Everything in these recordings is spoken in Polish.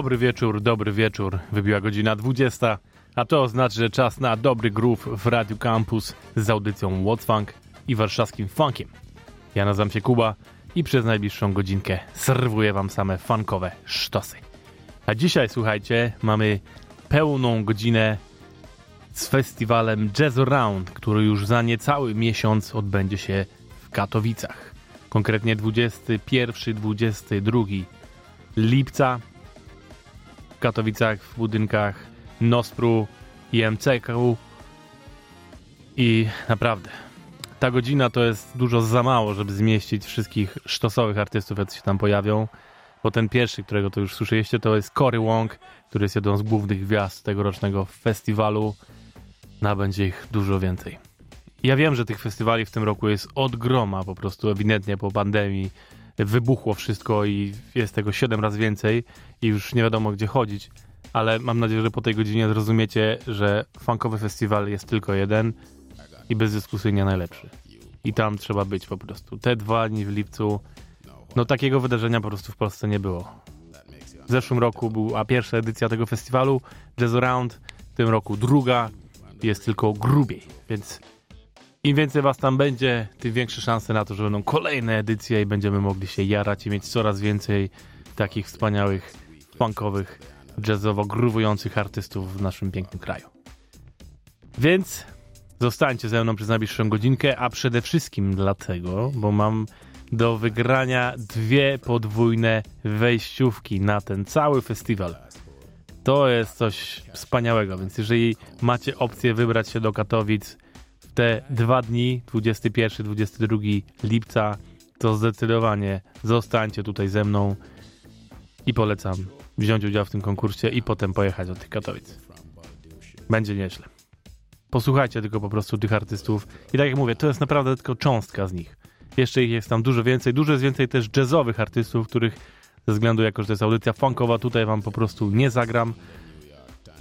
Dobry wieczór, dobry wieczór. Wybiła godzina 20, a to oznacza, że czas na dobry groove w Radio Campus z audycją What's Funk i warszawskim funkiem. Ja nazywam się Kuba i przez najbliższą godzinkę serwuję wam same funkowe sztosy. A dzisiaj, słuchajcie, mamy pełną godzinę z festiwalem Jazz Around, który już za niecały miesiąc odbędzie się w Katowicach. Konkretnie 21-22 lipca Katowicach w budynkach Nospru i MCK i naprawdę ta godzina to jest dużo za mało, żeby zmieścić wszystkich sztosowych artystów, jacy się tam pojawią. bo ten pierwszy, którego to już słyszeliście, to jest Cory Wong, który jest jedną z głównych gwiazd tegorocznego festiwalu. Na będzie ich dużo więcej. Ja wiem, że tych festiwali w tym roku jest od groma, po prostu ewidentnie po pandemii wybuchło wszystko i jest tego 7 razy więcej i już nie wiadomo gdzie chodzić, ale mam nadzieję, że po tej godzinie zrozumiecie, że funkowy festiwal jest tylko jeden i bezdyskusyjnie najlepszy. I tam trzeba być po prostu. Te dwa dni w lipcu, no takiego wydarzenia po prostu w Polsce nie było. W zeszłym roku była pierwsza edycja tego festiwalu, Jazz Around, w tym roku druga, jest tylko grubiej, więc im więcej was tam będzie, tym większe szanse na to, że będą kolejne edycje i będziemy mogli się jarać i mieć coraz więcej takich wspaniałych, funkowych, jazzowo gruwujących artystów w naszym pięknym kraju. Więc zostańcie ze mną przez najbliższą godzinkę, a przede wszystkim dlatego, bo mam do wygrania dwie podwójne wejściówki na ten cały festiwal. To jest coś wspaniałego, więc jeżeli macie opcję wybrać się do Katowic te dwa dni, 21-22 lipca, to zdecydowanie zostańcie tutaj ze mną i polecam wziąć udział w tym konkursie i potem pojechać do tych Katowic. Będzie nieźle. Posłuchajcie tylko po prostu tych artystów i tak jak mówię, to jest naprawdę tylko cząstka z nich. Jeszcze ich jest tam dużo więcej. Dużo jest więcej też jazzowych artystów, których ze względu, jako że to jest audycja funkowa, tutaj wam po prostu nie zagram.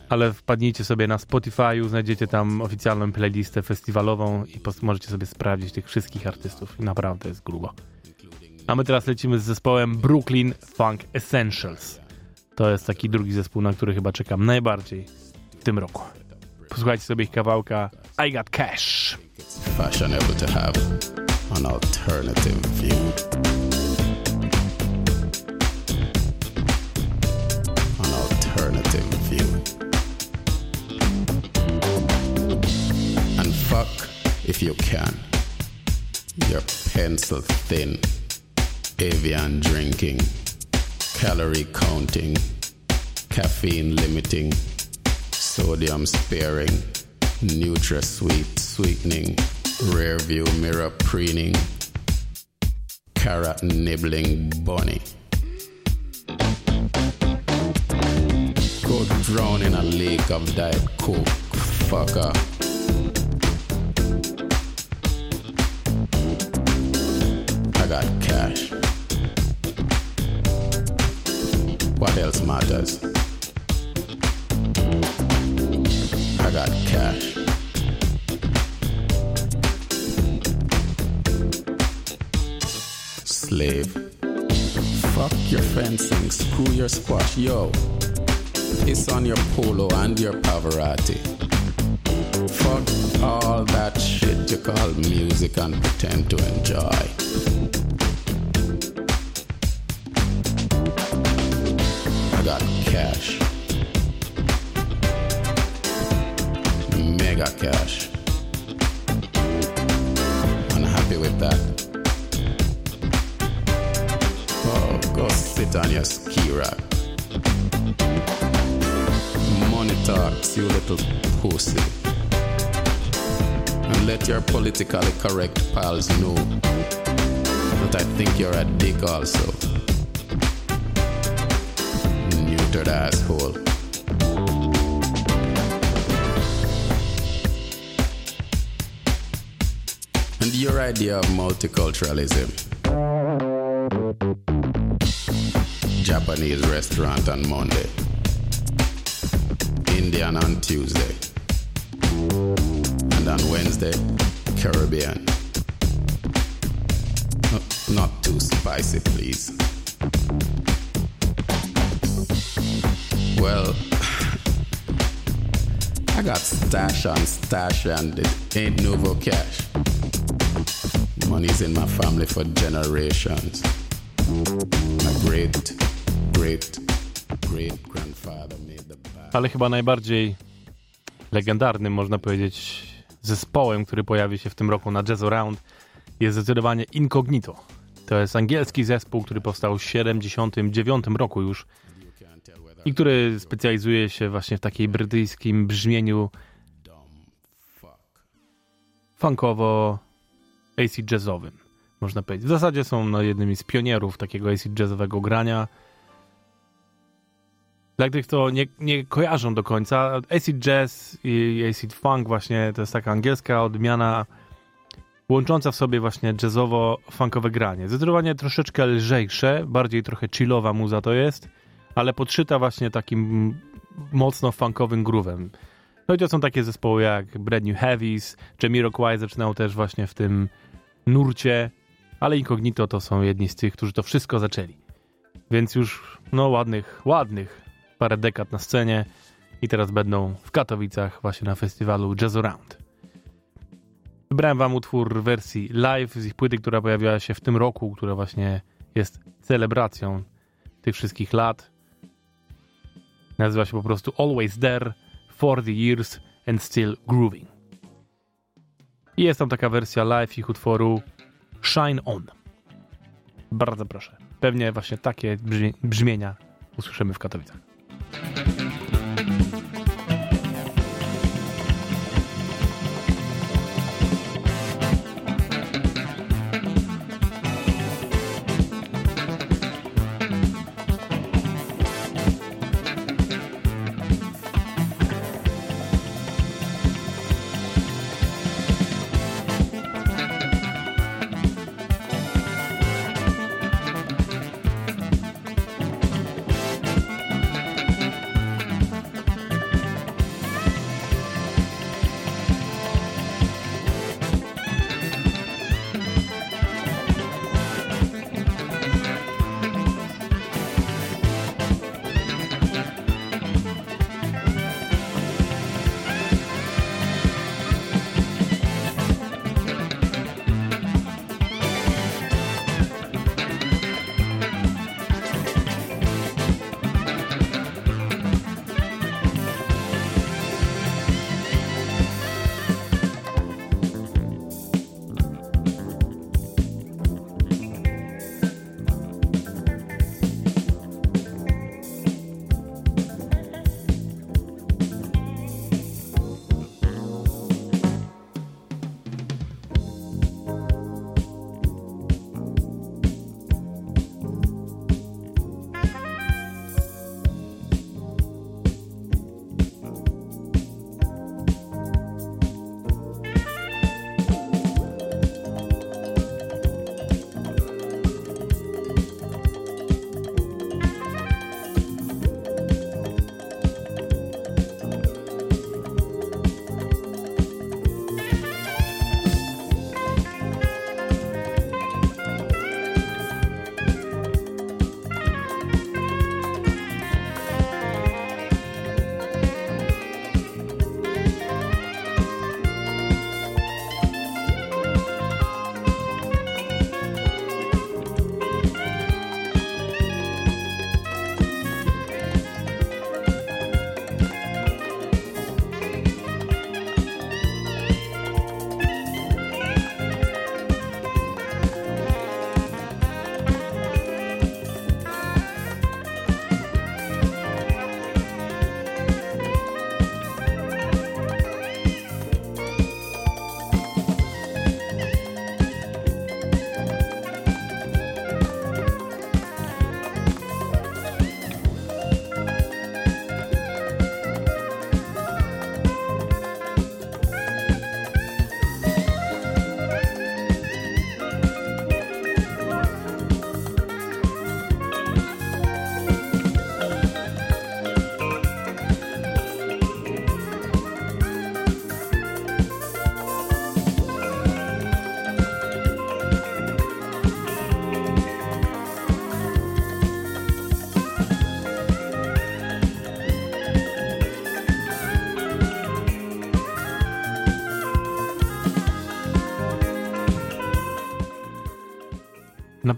Ale wpadnijcie sobie na Spotify, znajdziecie tam oficjalną playlistę festiwalową i możecie sobie sprawdzić tych wszystkich artystów. Naprawdę jest grubo. A my teraz lecimy z zespołem Brooklyn Funk Essentials. To jest taki drugi zespół, na który chyba czekam najbardziej w tym roku. Posłuchajcie sobie ich kawałka I Got Cash. fashionable to have an alternative view. If you can. Your pencil thin, avian drinking, calorie counting, caffeine limiting, sodium sparing, NutraSweet sweetening, rear view mirror preening, carrot nibbling bunny. Go drown in a lake of diet coke, fucker. Matters? I got cash. Slave. Fuck your fencing, screw your squash, yo. Piss on your polo and your Pavarotti. Fuck all that shit you call music and pretend to enjoy. You little pussy. And let your politically correct pals know that I think you're a dick also. Neutered asshole. And your idea of multiculturalism. Japanese restaurant on Monday, Indian on Tuesday, and on Wednesday, Caribbean. No, not too spicy, please. Well, I got stash on stash and it ain't no cash. Money's in my family for generations. My great, great, great grandfather. Ale chyba najbardziej legendarnym, można powiedzieć, zespołem, który pojawi się w tym roku na Jazz Around jest zdecydowanie Incognito. To jest angielski zespół, który powstał w 79 roku już i który specjalizuje się właśnie w takiej brytyjskim brzmieniu funkowo AC jazzowym, można powiedzieć. W zasadzie są no, jednymi z pionierów takiego AC jazzowego grania Dla tych, kto nie, nie kojarzą do końca, acid jazz i acid funk właśnie to jest taka angielska odmiana łącząca w sobie właśnie jazzowo-funkowe granie. Zdecydowanie troszeczkę lżejsze, bardziej trochę chillowa muza to jest, ale podszyta właśnie takim mocno funkowym groovem. No i to są takie zespoły jak Brand New Heavies, Jamiroquai zaczynał też właśnie w tym nurcie, ale Incognito to są jedni z tych, którzy to wszystko zaczęli. Więc już no ładnych, ładnych parę dekad na scenie i teraz będą w Katowicach właśnie na festiwalu Jazz Around. Wybrałem wam utwór w wersji live z ich płyty, która pojawiła się w tym roku, która właśnie jest celebracją tych wszystkich lat. Nazywa się po prostu Always There, For the Years and Still Grooving. I jest tam taka wersja live ich utworu Shine On. Bardzo proszę. Pewnie właśnie takie brzmienia usłyszymy w Katowicach.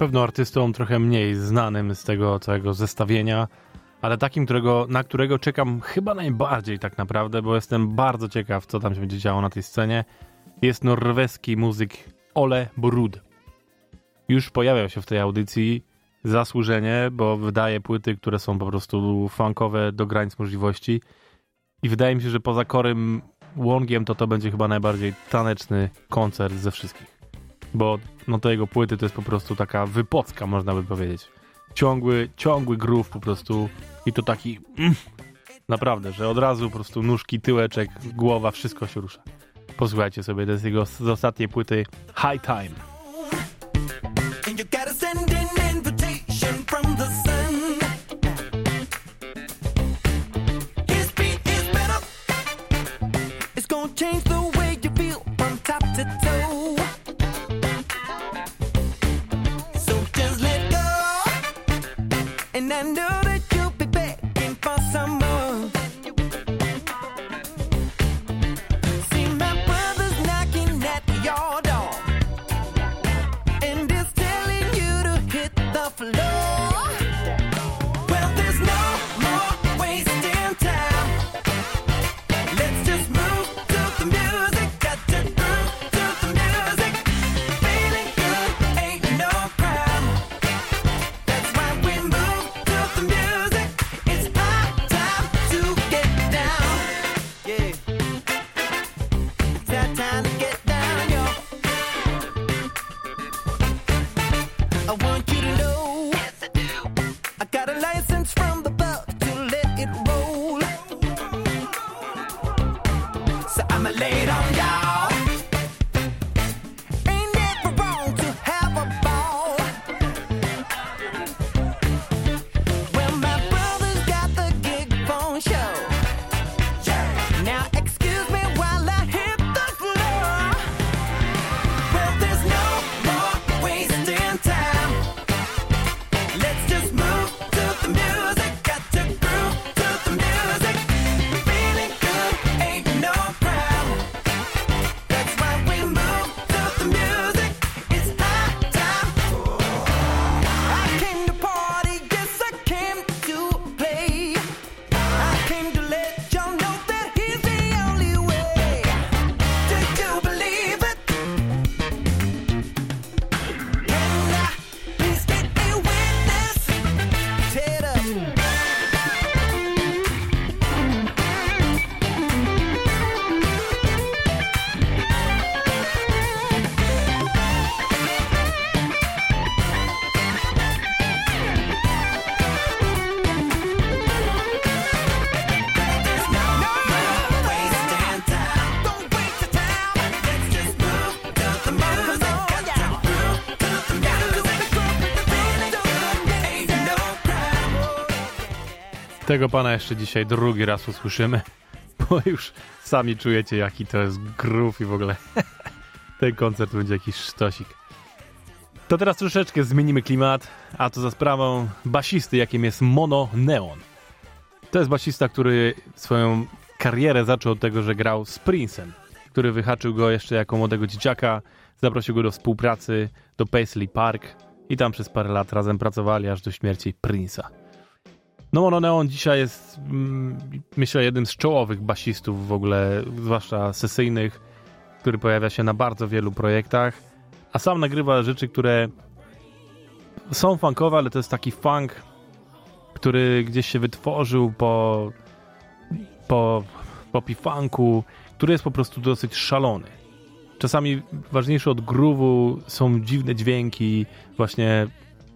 Pewno artystą trochę mniej znanym z tego całego zestawienia, ale takim, którego, na którego czekam chyba najbardziej tak naprawdę, bo jestem bardzo ciekaw, co tam się będzie działo na tej scenie, jest norweski muzyk Ole Brud. Już pojawiał się w tej audycji zasłużenie, bo wydaje płyty, które są po prostu funkowe do granic możliwości i wydaje mi się, że poza korym Łongiem to to będzie chyba najbardziej taneczny koncert ze wszystkich bo no to jego płyty to jest po prostu taka wypocka, można by powiedzieć. ciągły, ciągły groove po prostu i to taki mm, naprawdę, że od razu po prostu nóżki, tyłeczek, głowa, wszystko się rusza. Posłuchajcie sobie, to jest jego z ostatniej płyty High Time. Tego pana jeszcze dzisiaj drugi raz usłyszymy, bo już sami czujecie jaki to jest groove i w ogóle ten koncert będzie jakiś sztosik. To teraz troszeczkę zmienimy klimat, a to za sprawą basisty, jakim jest Mono Neon. To jest basista, który swoją karierę zaczął od tego, że grał z Prince'em, który wyhaczył go jeszcze jako młodego dzieciaka, zaprosił go do współpracy do Paisley Park i tam przez parę lat razem pracowali aż do śmierci Prince'a. No Mono Neon dzisiaj jest, mm, myślę, jednym z czołowych basistów w ogóle, zwłaszcza sesyjnych, który pojawia się na bardzo wielu projektach, a sam nagrywa rzeczy, które są funkowe, ale to jest taki funk, który gdzieś się wytworzył po, po, po funku, który jest po prostu dosyć szalony. Czasami ważniejsze od groove'u są dziwne dźwięki, właśnie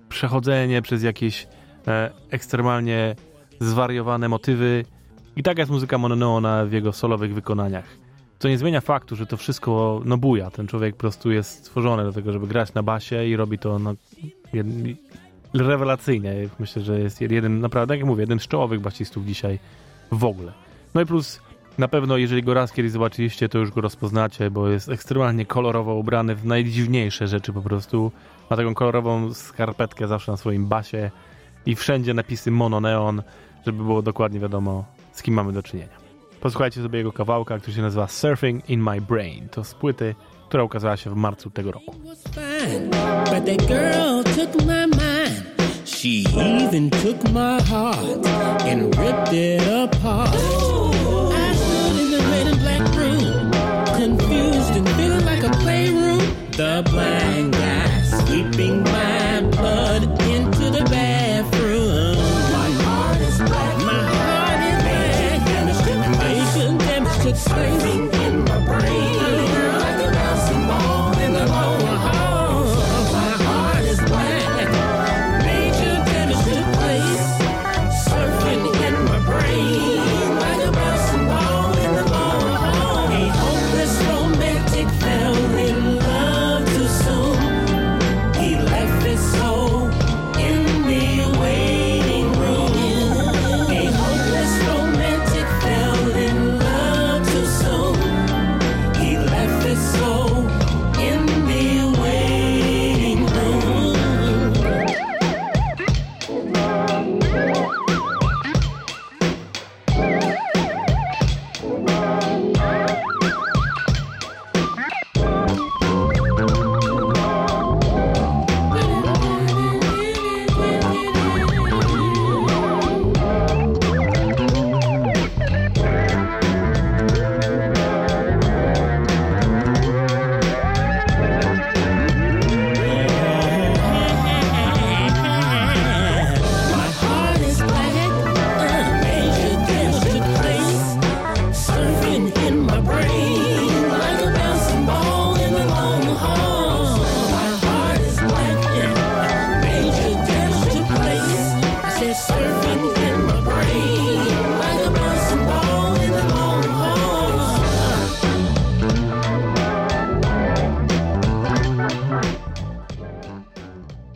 przechodzenie przez jakieś ekstremalnie zwariowane motywy. I taka jest muzyka Mononeona w jego solowych wykonaniach. Co nie zmienia faktu, że to wszystko no buja. Ten człowiek po prostu jest stworzony do tego, żeby grać na basie i robi to no, jed, rewelacyjnie. Myślę, że jest jeden, naprawdę, tak jak mówię, jeden z czołowych basistów dzisiaj w ogóle. No i plus na pewno, jeżeli go raz kiedyś zobaczyliście, to już go rozpoznacie, bo jest ekstremalnie kolorowo ubrany w najdziwniejsze rzeczy po prostu. Ma taką kolorową skarpetkę zawsze na swoim basie i wszędzie napisy mono neon, żeby było dokładnie wiadomo, z kim mamy do czynienia. Posłuchajcie sobie jego kawałka, który się nazywa Surfing in My Brain. To z płyty, która ukazała się w marcu tego roku. She even took my heart and ripped it apart. I stood in the red and black room, confused and feeling like a playroom. The blind guy sweeping my Baby.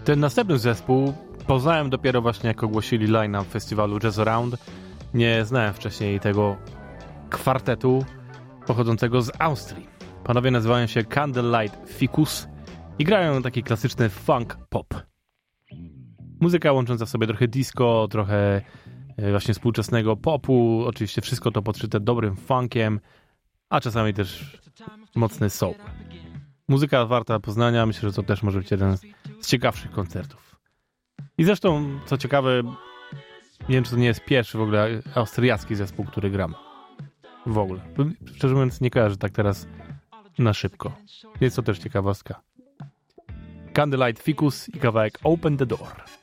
Ten następny zespół poznałem dopiero właśnie jak ogłosili line-up festiwalu Jazz Around. Nie znałem wcześniej tego kwartetu pochodzącego z Austrii. Panowie nazywają się Candlelight Ficus i grają taki klasyczny funk pop. Muzyka łącząca w sobie trochę disco, trochę e, właśnie współczesnego popu, oczywiście wszystko to podszyte dobrym funkiem, a czasami też mocny soul. Muzyka warta poznania, myślę, że to też może być jeden z ciekawszych koncertów. I zresztą, co ciekawe, nie wiem, czy to nie jest pierwszy w ogóle austriacki zespół, który gram. W ogóle. Szczerze mówiąc, nie kojarzę tak teraz na szybko. Jest to też ciekawostka. Candlelight Ficus i kawałek Open the Door.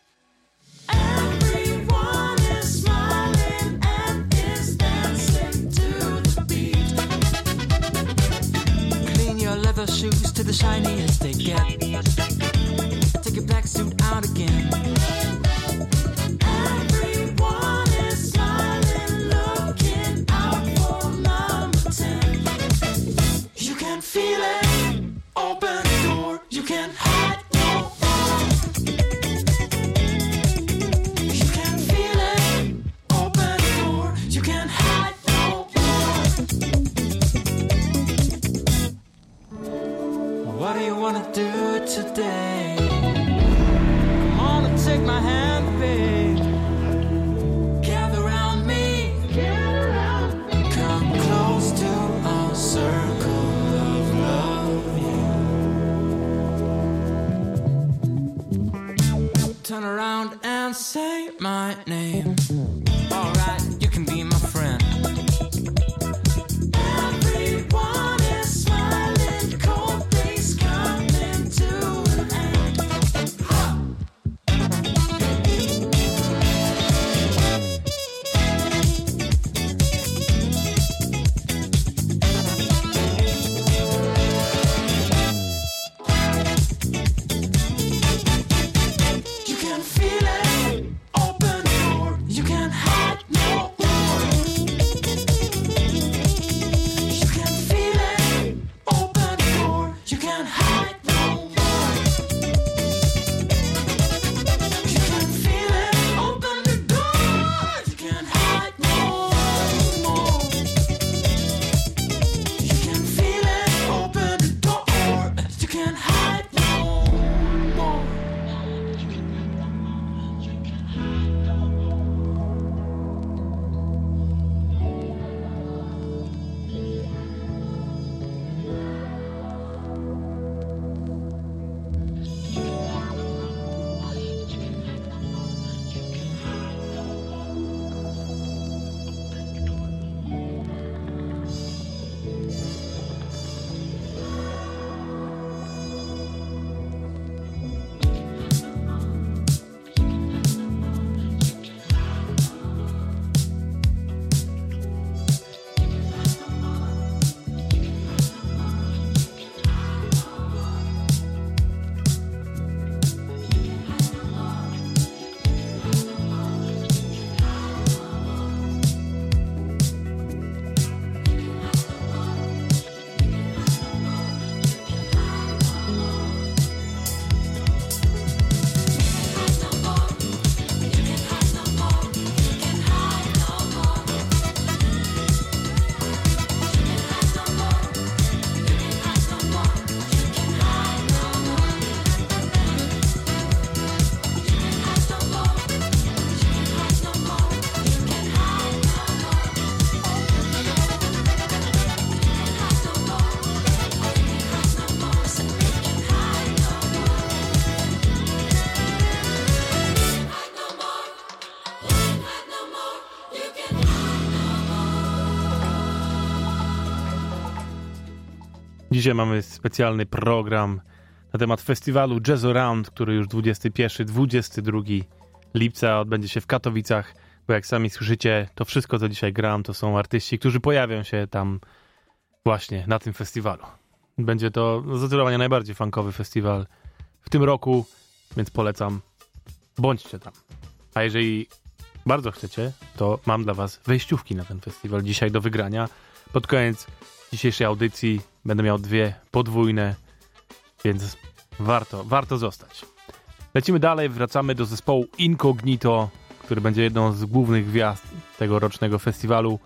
The shiniest they get. Take your black suit out again. Everyone is smiling, looking out for number ten. You can feel it. Open door. You can Dzisiaj mamy specjalny program na temat festiwalu Jazz Around, który już 21-22 lipca odbędzie się w Katowicach, bo jak sami słyszycie, to wszystko, co dzisiaj gram, to są artyści, którzy pojawią się tam właśnie na tym festiwalu. Będzie to zdecydowanie najbardziej funkowy festiwal w tym roku, więc polecam, bądźcie tam. A jeżeli bardzo chcecie, to mam dla was wejściówki na ten festiwal dzisiaj do wygrania. Pod koniec dzisiejszej audycji będę miał dwie podwójne, więc warto, warto zostać. Lecimy dalej, wracamy do zespołu Incognito, który będzie jedną z głównych gwiazd tego rocznego festiwalu.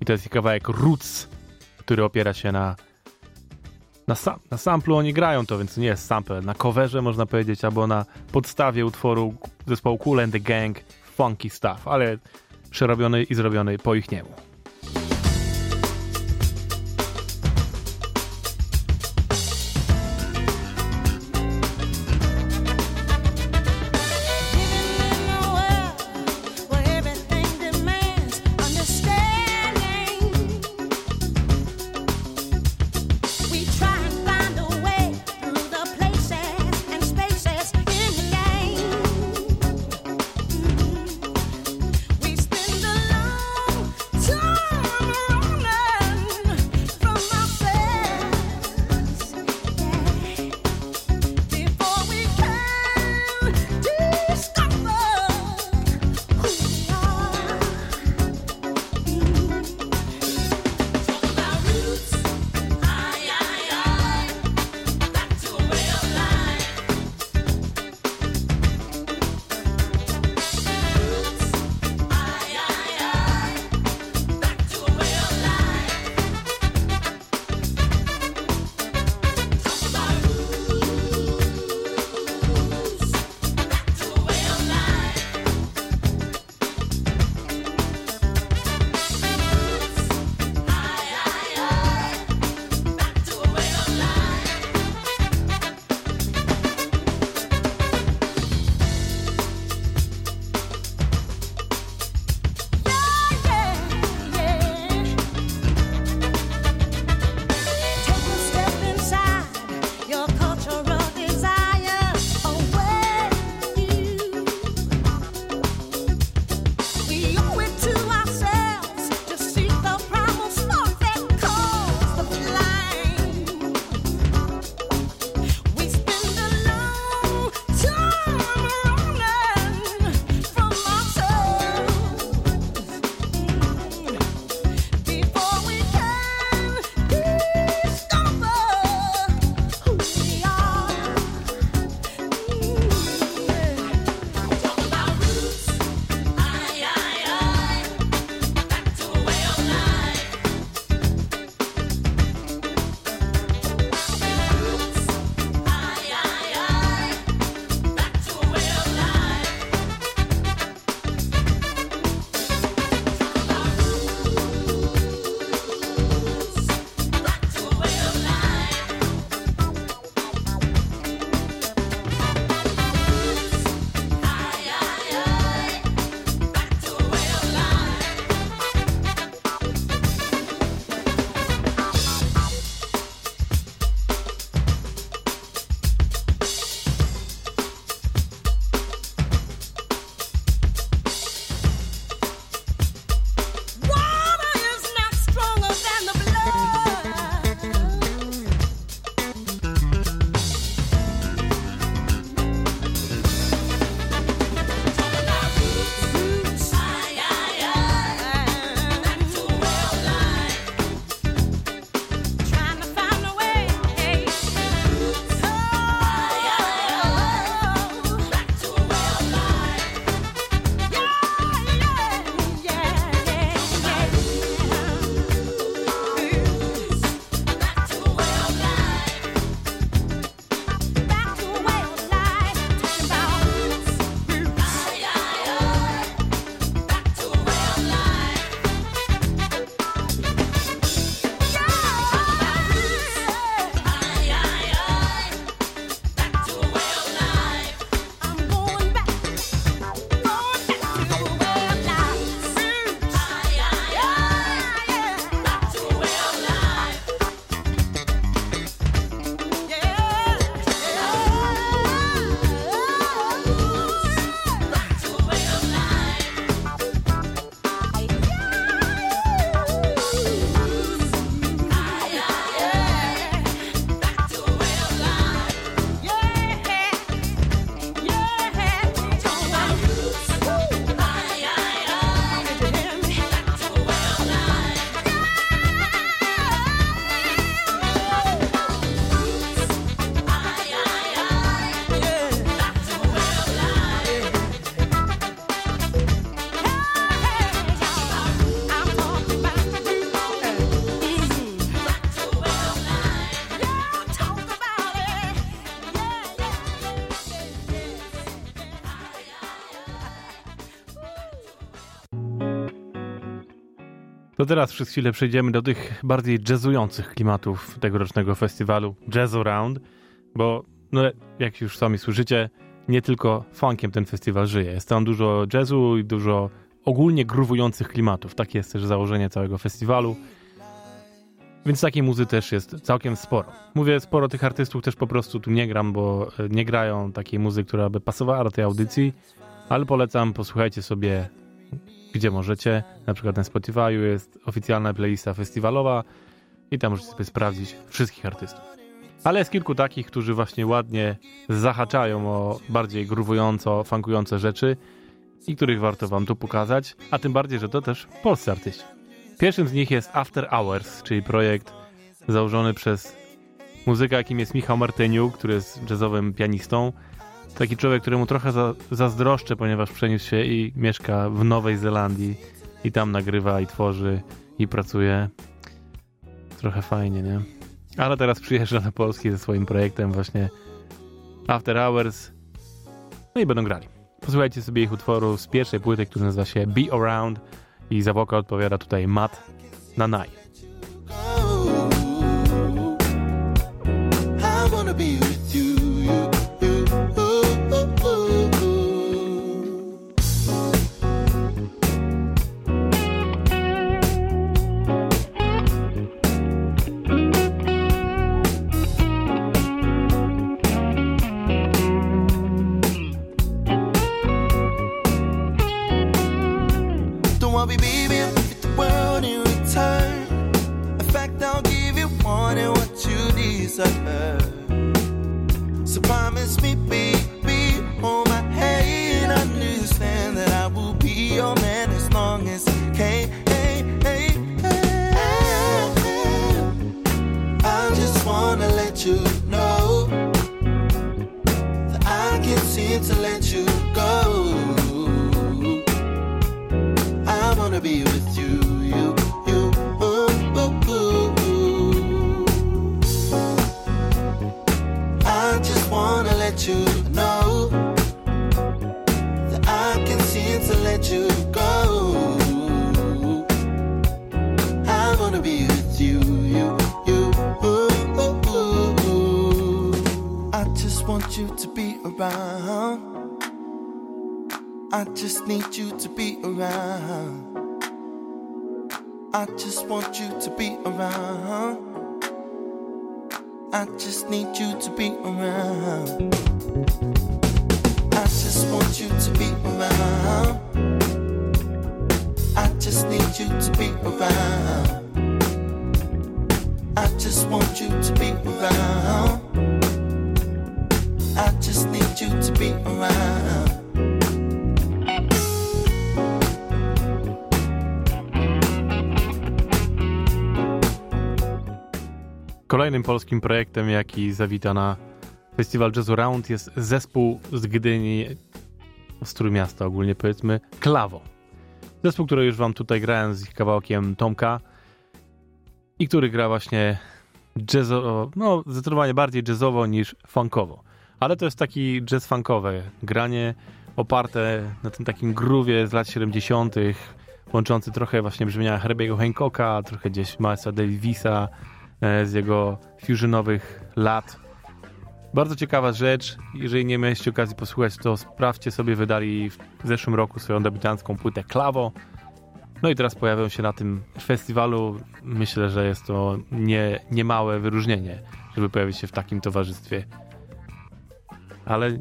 I to jest kawałek Roots, który opiera się na na, sam, na samplu oni grają to, więc nie jest sample. Na coverze można powiedzieć, albo na podstawie utworu zespołu Cool and the Gang Funky Stuff, ale przerobiony i zrobiony po ich niemu. Teraz przez chwilę przejdziemy do tych bardziej jazzujących klimatów tegorocznego festiwalu Jazz Around, bo no, jak już sami słyszycie, nie tylko funkiem ten festiwal żyje. Jest tam dużo jazzu i dużo ogólnie gruwujących klimatów. Takie jest też założenie całego festiwalu. Więc takiej muzy też jest całkiem sporo. Mówię sporo tych artystów też po prostu tu nie gram, bo e, nie grają takiej muzy, która by pasowała do tej audycji, ale polecam, posłuchajcie sobie gdzie możecie. Na przykład na Spotify jest oficjalna playlista festiwalowa i tam możecie sobie sprawdzić wszystkich artystów. Ale jest kilku takich, którzy właśnie ładnie zahaczają o bardziej gruwująco, funkujące rzeczy i których warto wam tu pokazać, a tym bardziej, że to też polscy artyści. Pierwszym z nich jest After Hours, czyli projekt założony przez muzyka, jakim jest Michał Martyniuk, który jest jazzowym pianistą. Taki człowiek, któremu trochę za, zazdroszczę, ponieważ przeniósł się i mieszka w Nowej Zelandii i tam nagrywa i tworzy i pracuje. Trochę fajnie, nie? Ale teraz przyjeżdża do Polski ze swoim projektem właśnie After Hours. No i będą grali. Posłuchajcie sobie ich utworu z pierwszej płyty, który nazywa się Be Around i za wokal odpowiada tutaj Matt Nanai. To let you I just need you to be around. I just want you to be around. I just need you to be around. I just want you to be around. I just need you to be around. I just want you to be around. I just need you to be around. Kolejnym polskim projektem, jaki zawita na Festiwal Jazz Round jest zespół z Gdyni, z Trójmiasta ogólnie powiedzmy, Klawo. Zespół, który już wam tutaj grałem z ich kawałkiem Tomka i który gra właśnie jazzowo, no zdecydowanie bardziej jazzowo niż funkowo. Ale to jest taki jazz funkowe granie oparte na tym takim groove'ie z lat 70., łączący trochę właśnie brzmienia Herbiego Hancocka, trochę gdzieś Milesa Davisa z jego fusionowych lat. Bardzo ciekawa rzecz. Jeżeli nie mieliście okazji posłuchać, to sprawdźcie sobie. Wydali w zeszłym roku swoją debiutancką płytę Klawo. No i teraz pojawią się na tym festiwalu. Myślę, że jest to nie, niemałe wyróżnienie, żeby pojawić się w takim towarzystwie. Ale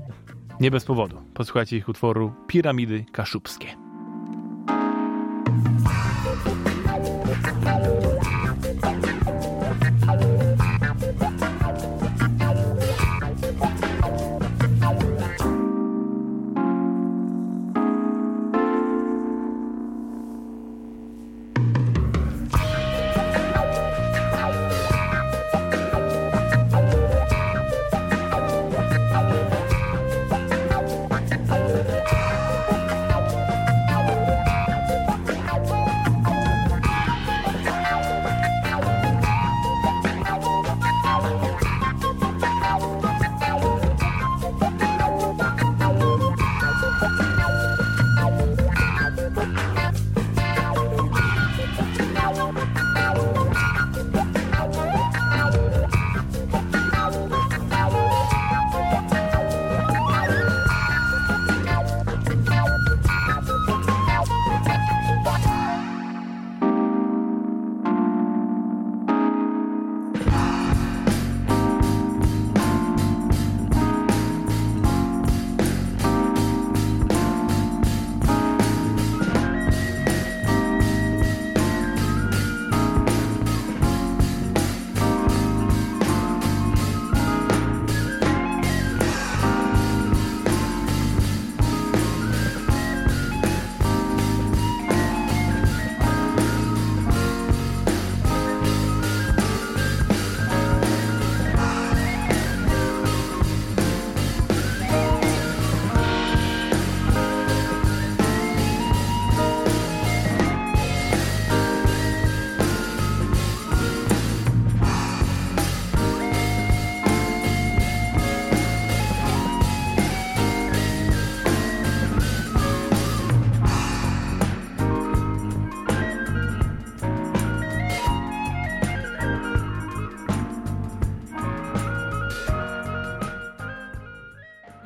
nie bez powodu. Posłuchajcie ich utworu Piramidy Kaszubskie.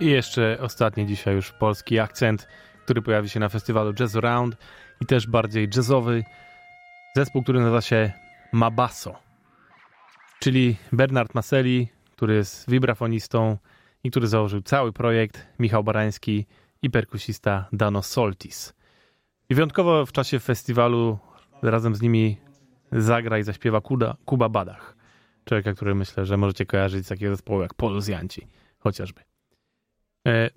I jeszcze ostatni dzisiaj już polski akcent, który pojawi się na festiwalu Jazz Around i też bardziej jazzowy. Zespół, który nazywa się Mabasso, czyli Bernard Maseli, który jest vibrafonistą i który założył cały projekt, Michał Barański i perkusista Dano Soltis. I wyjątkowo w czasie festiwalu razem z nimi zagra i zaśpiewa Kuda, Kuba Badach. Człowieka, który myślę, że możecie kojarzyć z takiego zespołu jak Poluzjanci, chociażby. E,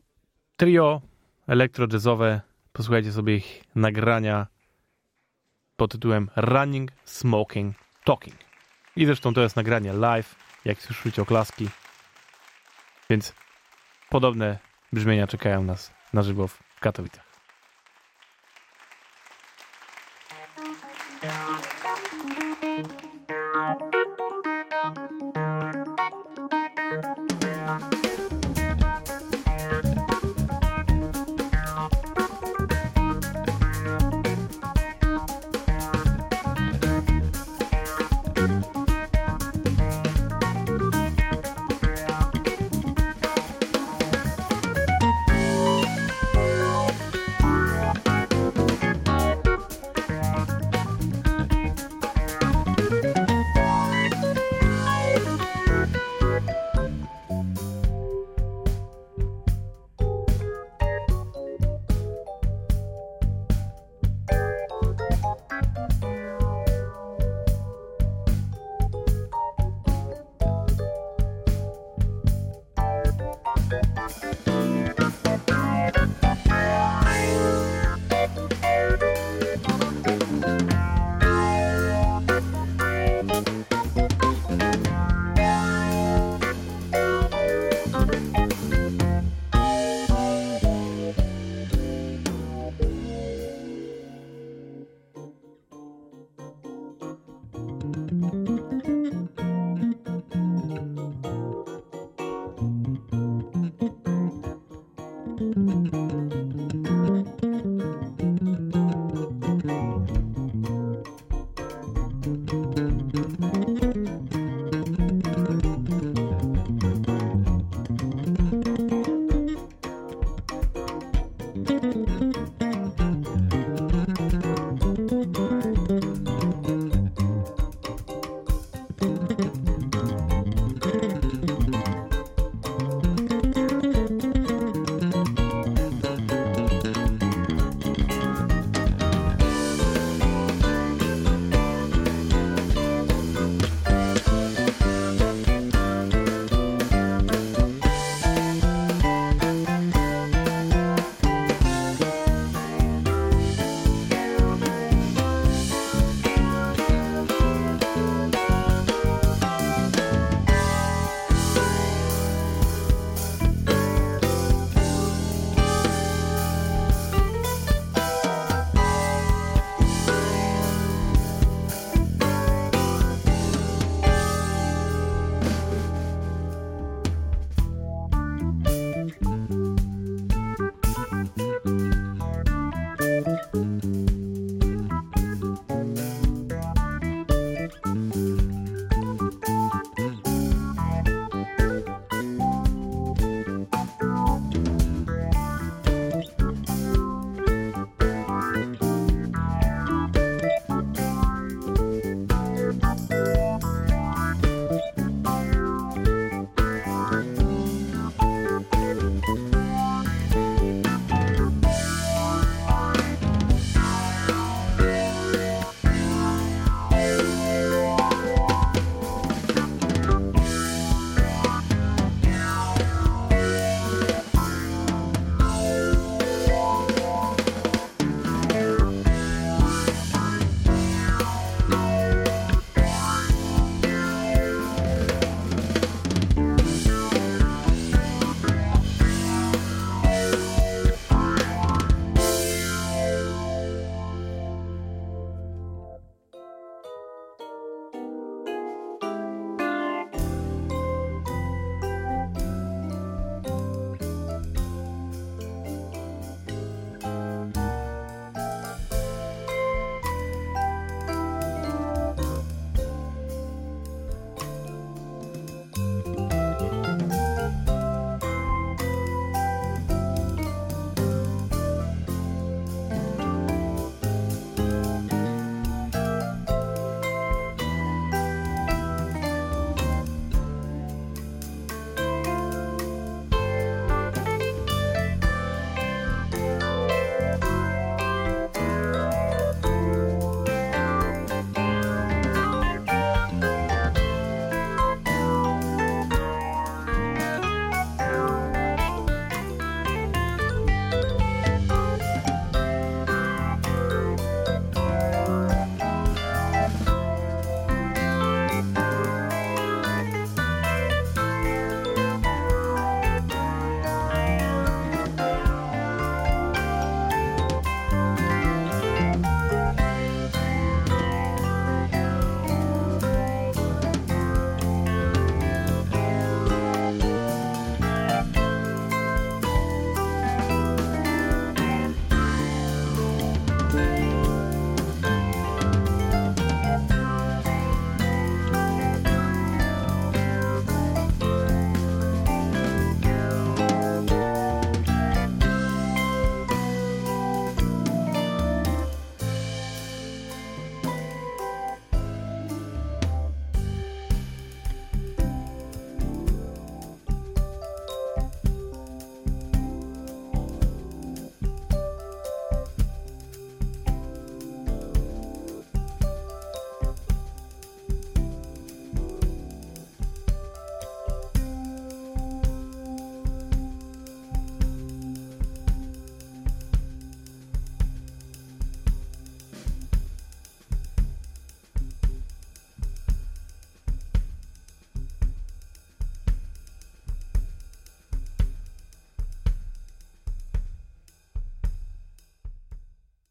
trio elektro-jazzowe, posłuchajcie sobie ich nagrania pod tytułem Running, Smoking, Talking. I zresztą to jest nagranie live, jak słyszycie oklaski. Więc podobne brzmienia czekają nas na żywo w Katowicach.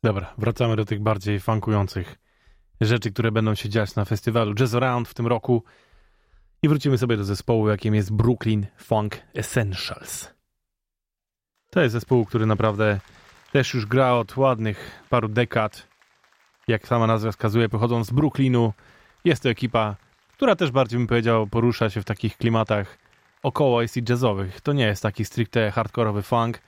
Dobra, wracamy do tych bardziej funkujących rzeczy, które będą się dziać na festiwalu Jazz Around w tym roku. I wrócimy sobie do zespołu, jakim jest Brooklyn Funk Essentials. To jest zespół, który naprawdę też już gra od ładnych paru dekad. Jak sama nazwa wskazuje, pochodząc z Brooklynu. Jest to ekipa, która też bardziej bym powiedział porusza się w takich klimatach około AC jazzowych. To nie jest taki stricte hardkorowy funk,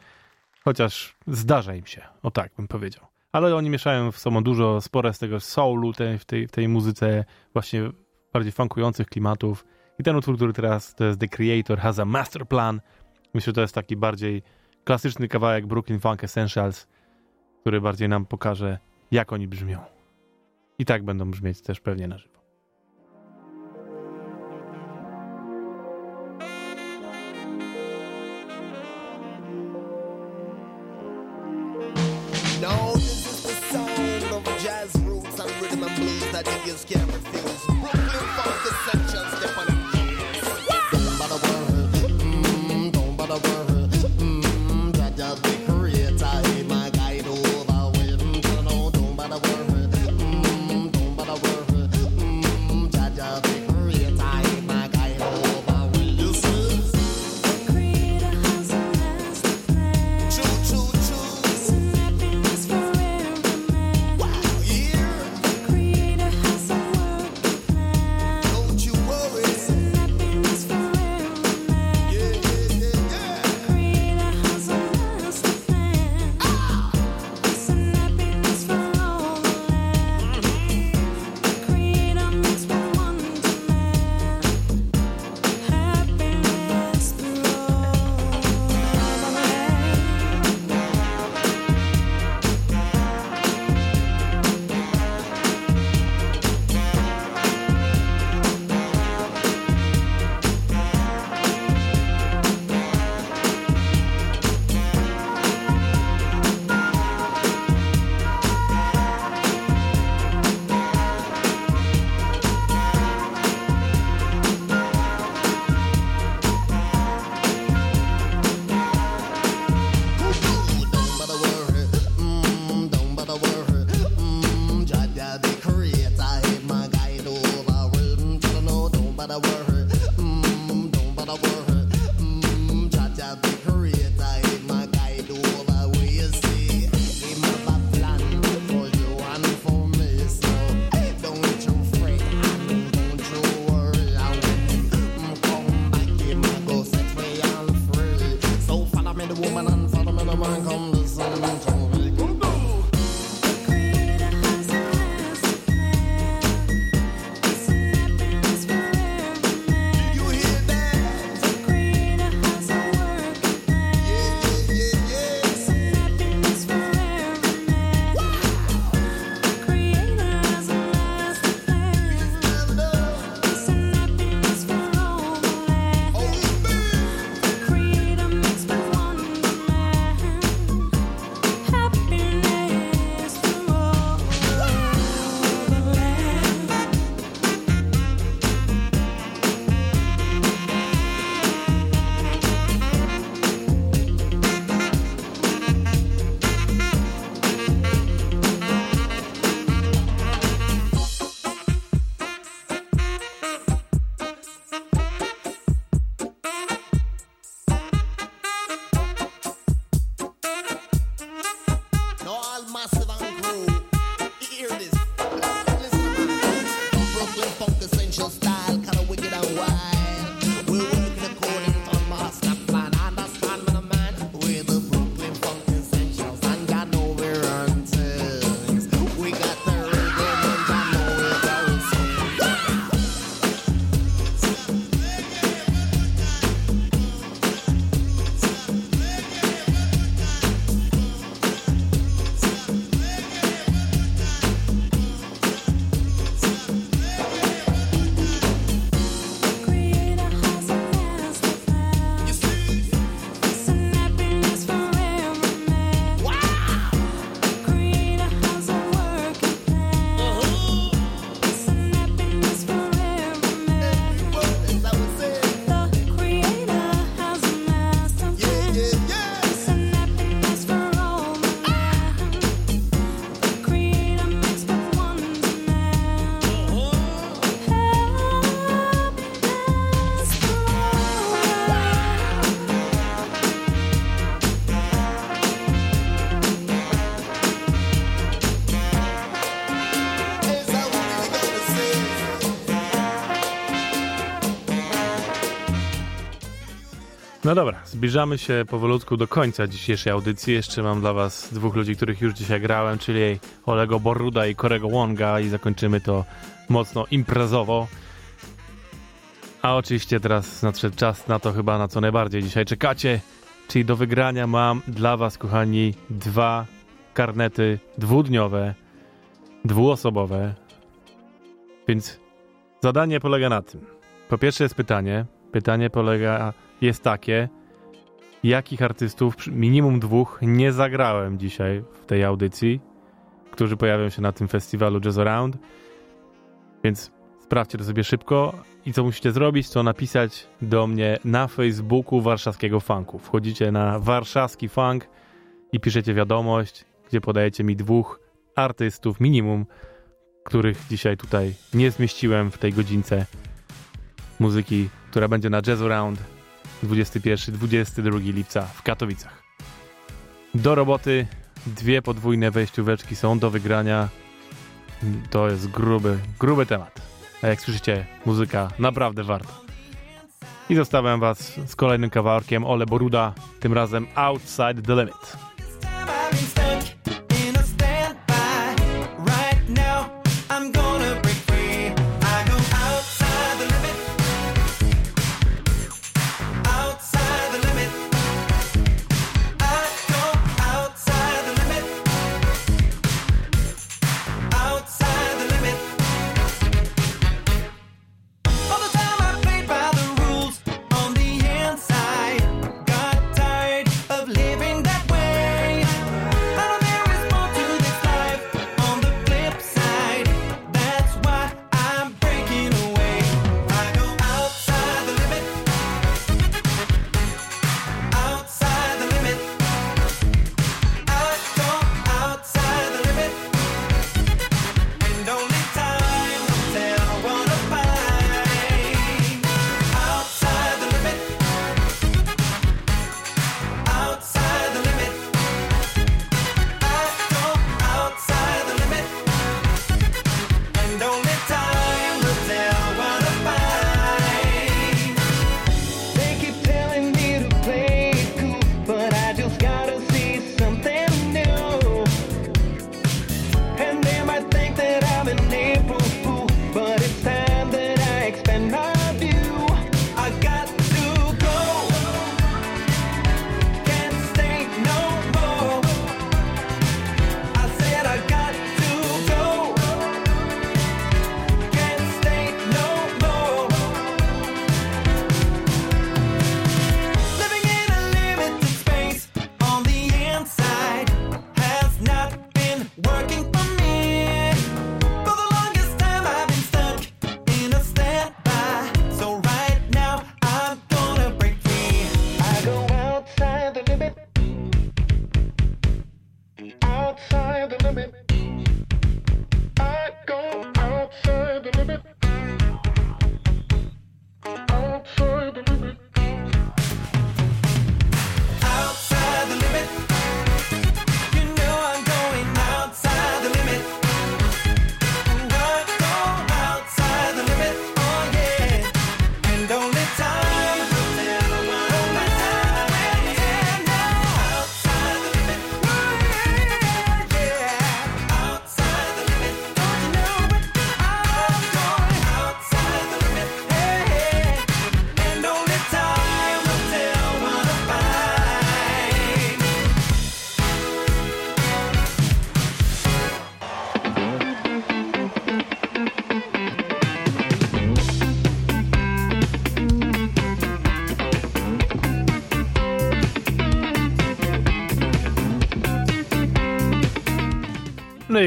chociaż zdarza im się, o tak bym powiedział. Ale oni mieszają w sobą dużo, spore z tego soulu w, tej, w tej muzyce właśnie bardziej funkujących klimatów. I ten utwór, który teraz to jest The Creator Has a Master Plan. Myślę, że to jest taki bardziej klasyczny kawałek Brooklyn Funk Essentials, który bardziej nam pokaże, jak oni brzmią. I tak będą brzmieć też pewnie na żywo. Zbliżamy się powolutku do końca dzisiejszej audycji. Jeszcze mam dla was dwóch ludzi, których już dzisiaj grałem, czyli Olego Boruda i Korego Wonga i zakończymy to mocno imprezowo. A oczywiście teraz nadszedł czas na to chyba, na co najbardziej dzisiaj czekacie, czyli do wygrania mam dla was, kochani, dwa karnety dwudniowe, dwuosobowe. Więc zadanie polega na tym. Po pierwsze jest pytanie. Pytanie polega, jest takie, jakich artystów, minimum dwóch, nie zagrałem dzisiaj w tej audycji, którzy pojawią się na tym festiwalu Jazz Around. Więc sprawdźcie to sobie szybko i co musicie zrobić, to napisać do mnie na Facebooku Warszawskiego Funku. Wchodzicie na Warszawski Funk i piszecie wiadomość, gdzie podajecie mi dwóch artystów minimum, których dzisiaj tutaj nie zmieściłem w tej godzince muzyki, która będzie na Jazz Around 21-22 lipca w Katowicach. Do roboty dwie podwójne wejścióweczki są do wygrania. To jest gruby, gruby temat. A jak słyszycie, muzyka naprawdę warta. I zostawiam was z kolejnym kawałkiem Ole Boruda, tym razem Outside the Limit.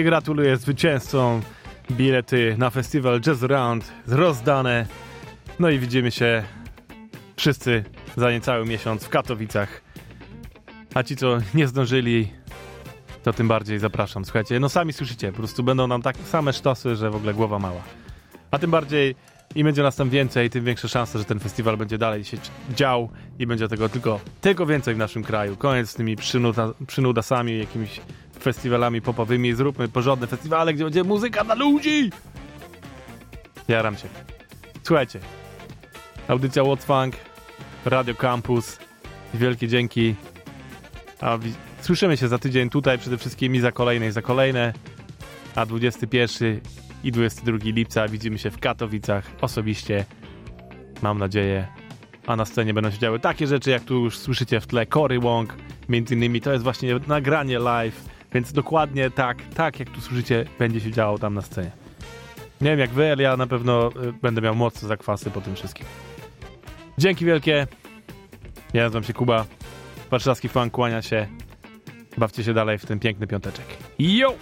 I gratuluję zwycięzcom. Bilety na festiwal Jazz Round rozdane. No i widzimy się wszyscy za niecały miesiąc w Katowicach. A ci, co nie zdążyli, to tym bardziej zapraszam. Słuchajcie, no sami słyszycie, po prostu będą nam tak same sztosy, że w ogóle głowa mała. A tym bardziej im będzie nas tam więcej, tym większe szanse, że ten festiwal będzie dalej się dział i będzie tego tylko, tylko więcej w naszym kraju. Koniec z tymi przynuda, przynudasami, jakimiś festiwalami popowymi. Zróbmy porządne festiwale, gdzie będzie muzyka dla ludzi. Jaram się. Słuchajcie, audycja What's Radio Campus, Wielkie dzięki. A słyszymy się za tydzień tutaj, przede wszystkim i za kolejne, i za kolejne. A 21 i 22 lipca widzimy się w Katowicach osobiście. Mam nadzieję. A na scenie będą się działy takie rzeczy, jak tu już słyszycie w tle Cory Wong. Między innymi to jest właśnie nagranie live, więc dokładnie tak, tak jak tu słyszycie, będzie się działo tam na scenie. Nie wiem jak wy, ale ja na pewno y, będę miał mocne zakwasy po tym wszystkim. Dzięki wielkie. Ja nazywam się Kuba. Warszawski fan kłania się. Bawcie się dalej w ten piękny piąteczek. Yo!